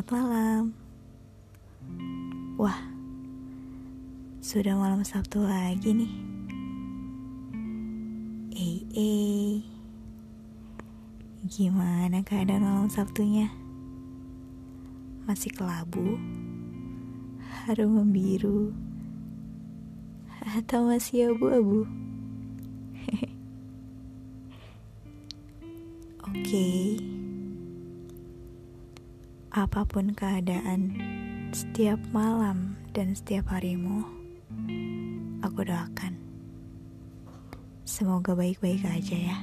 Selamat malam. Wah, sudah malam Sabtu lagi nih. Eh, eh. Gimana keadaan malam Sabtunya? Masih kelabu? Harum membiru? Atau masih abu-abu? Oke. Okay apa pun keadaan, setiap malam dan setiap harimu, aku doakan. Semoga baik-baik aja ya.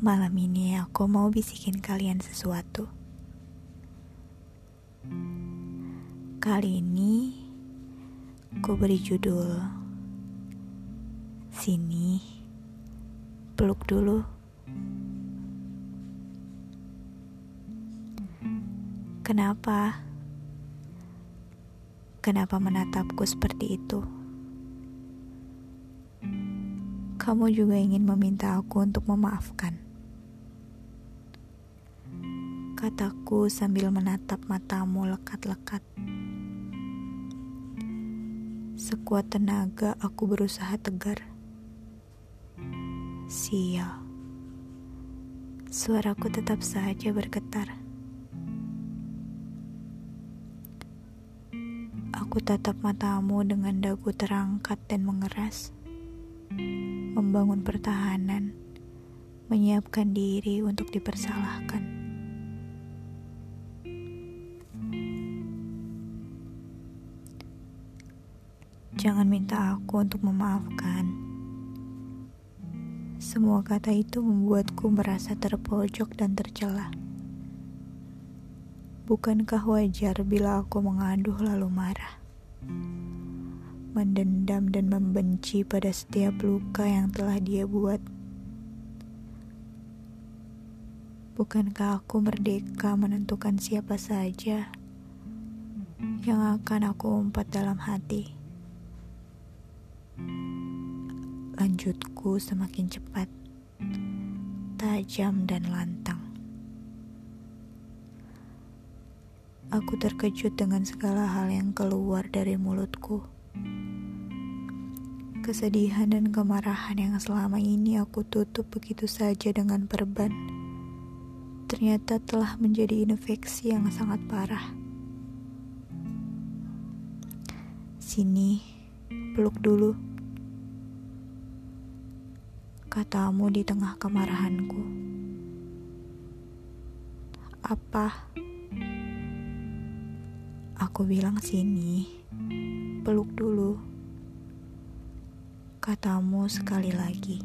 Malam ini aku mau bisikin kalian sesuatu. Kali ini aku beri judul Sini, peluk dulu. Kenapa? Kenapa menatapku seperti itu? Kamu juga ingin meminta aku untuk memaafkan. Kataku sambil menatap matamu lekat-lekat. Sekuat tenaga aku berusaha tegar. Sial. Suaraku tetap saja bergetar. Aku tatap matamu dengan dagu terangkat dan mengeras. Membangun pertahanan, menyiapkan diri untuk dipersalahkan. Jangan minta aku untuk memaafkan semua kata itu membuatku merasa terpojok dan tercela. Bukankah wajar bila aku mengaduh lalu marah? Mendendam dan membenci pada setiap luka yang telah dia buat. Bukankah aku merdeka menentukan siapa saja yang akan aku umpat dalam hati? Lanjutku semakin cepat, tajam dan lantang. Aku terkejut dengan segala hal yang keluar dari mulutku. Kesedihan dan kemarahan yang selama ini aku tutup begitu saja dengan perban, ternyata telah menjadi infeksi yang sangat parah. Sini, peluk dulu katamu di tengah kemarahanku. Apa? Aku bilang sini, peluk dulu. Katamu sekali lagi.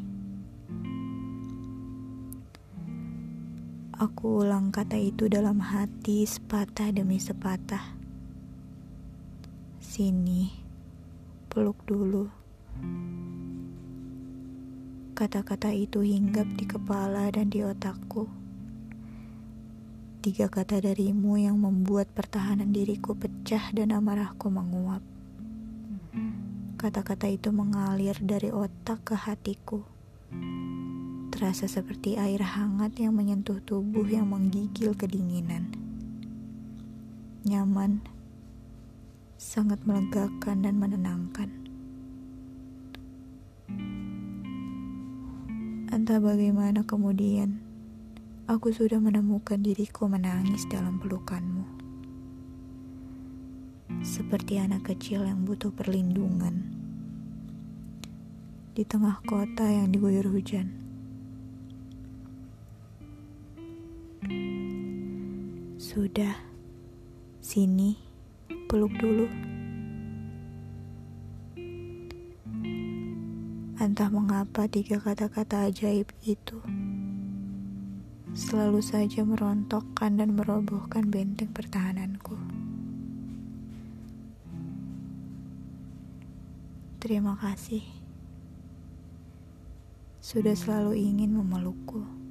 Aku ulang kata itu dalam hati sepatah demi sepatah. Sini, peluk dulu. Kata-kata itu hinggap di kepala dan di otakku. Tiga kata darimu yang membuat pertahanan diriku pecah dan amarahku menguap. Kata-kata itu mengalir dari otak ke hatiku. Terasa seperti air hangat yang menyentuh tubuh yang menggigil kedinginan. Nyaman, sangat melegakan dan menenangkan. Entah bagaimana kemudian, aku sudah menemukan diriku menangis dalam pelukanmu. Seperti anak kecil yang butuh perlindungan di tengah kota yang diguyur hujan. Sudah, sini, peluk dulu. Entah mengapa tiga kata-kata ajaib itu selalu saja merontokkan dan merobohkan benteng pertahananku. Terima kasih sudah selalu ingin memelukku.